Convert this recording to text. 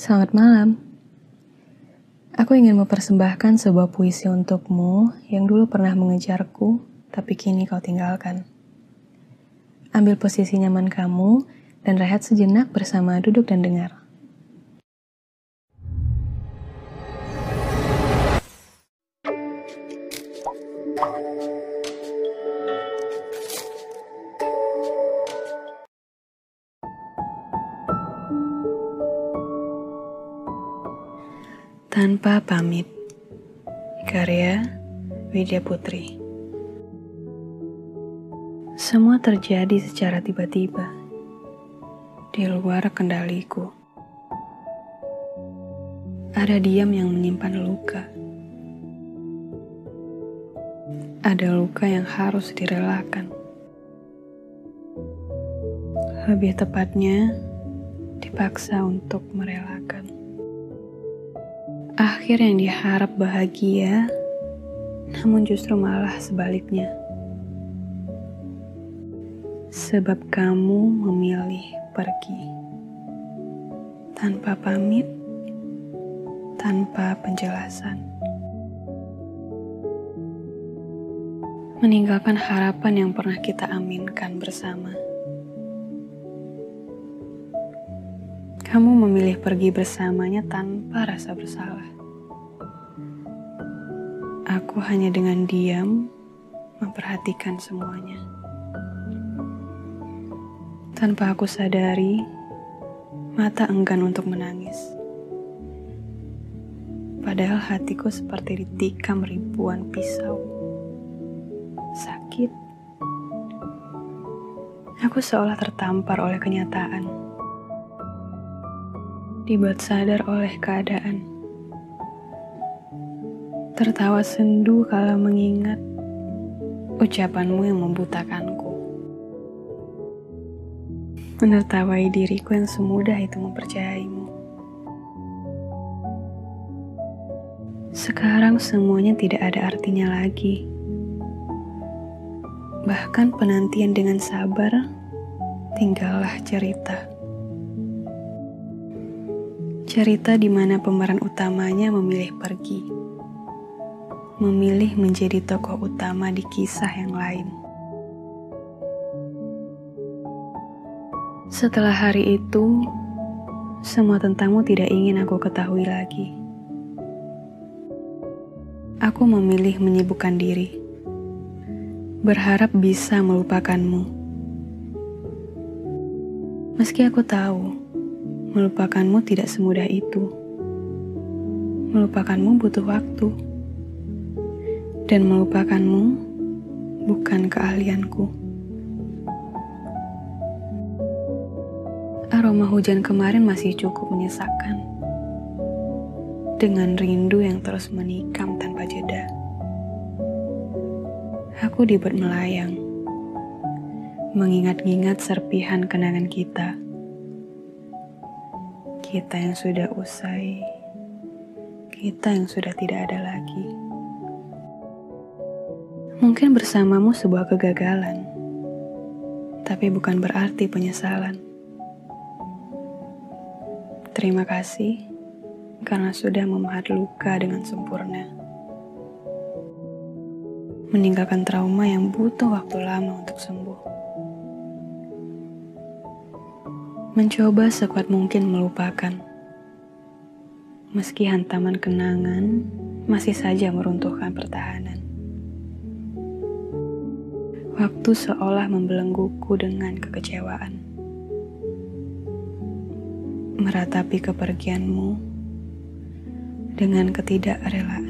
Selamat malam. Aku ingin mempersembahkan sebuah puisi untukmu yang dulu pernah mengejarku, tapi kini kau tinggalkan. Ambil posisi nyaman kamu dan rehat sejenak bersama duduk dan dengar. Tanpa pamit. Karya Widya Putri. Semua terjadi secara tiba-tiba. Di luar kendaliku. Ada diam yang menyimpan luka. Ada luka yang harus direlakan. Lebih tepatnya Dipaksa untuk merelakan Akhir yang diharap bahagia, namun justru malah sebaliknya. Sebab kamu memilih pergi tanpa pamit, tanpa penjelasan. Meninggalkan harapan yang pernah kita aminkan bersama. Kamu memilih pergi bersamanya tanpa rasa bersalah. Aku hanya dengan diam memperhatikan semuanya. Tanpa aku sadari, mata enggan untuk menangis. Padahal hatiku seperti ditikam ribuan pisau. Sakit. Aku seolah tertampar oleh kenyataan dibuat sadar oleh keadaan. Tertawa sendu kalau mengingat ucapanmu yang membutakanku. Menertawai diriku yang semudah itu mempercayaimu. Sekarang semuanya tidak ada artinya lagi. Bahkan penantian dengan sabar tinggallah cerita. Cerita di mana pemeran utamanya memilih pergi, memilih menjadi tokoh utama di kisah yang lain. Setelah hari itu, semua tentangmu tidak ingin aku ketahui lagi. Aku memilih menyibukkan diri, berharap bisa melupakanmu. Meski aku tahu Melupakanmu tidak semudah itu. Melupakanmu butuh waktu. Dan melupakanmu bukan keahlianku. Aroma hujan kemarin masih cukup menyesakkan. Dengan rindu yang terus menikam tanpa jeda. Aku dibuat melayang. Mengingat-ingat serpihan kenangan kita kita yang sudah usai, kita yang sudah tidak ada lagi. Mungkin bersamamu sebuah kegagalan, tapi bukan berarti penyesalan. Terima kasih karena sudah memahat luka dengan sempurna. Meninggalkan trauma yang butuh waktu lama untuk sembuh. mencoba sekuat mungkin melupakan. Meski hantaman kenangan masih saja meruntuhkan pertahanan. Waktu seolah membelengguku dengan kekecewaan. Meratapi kepergianmu dengan ketidakrelaan.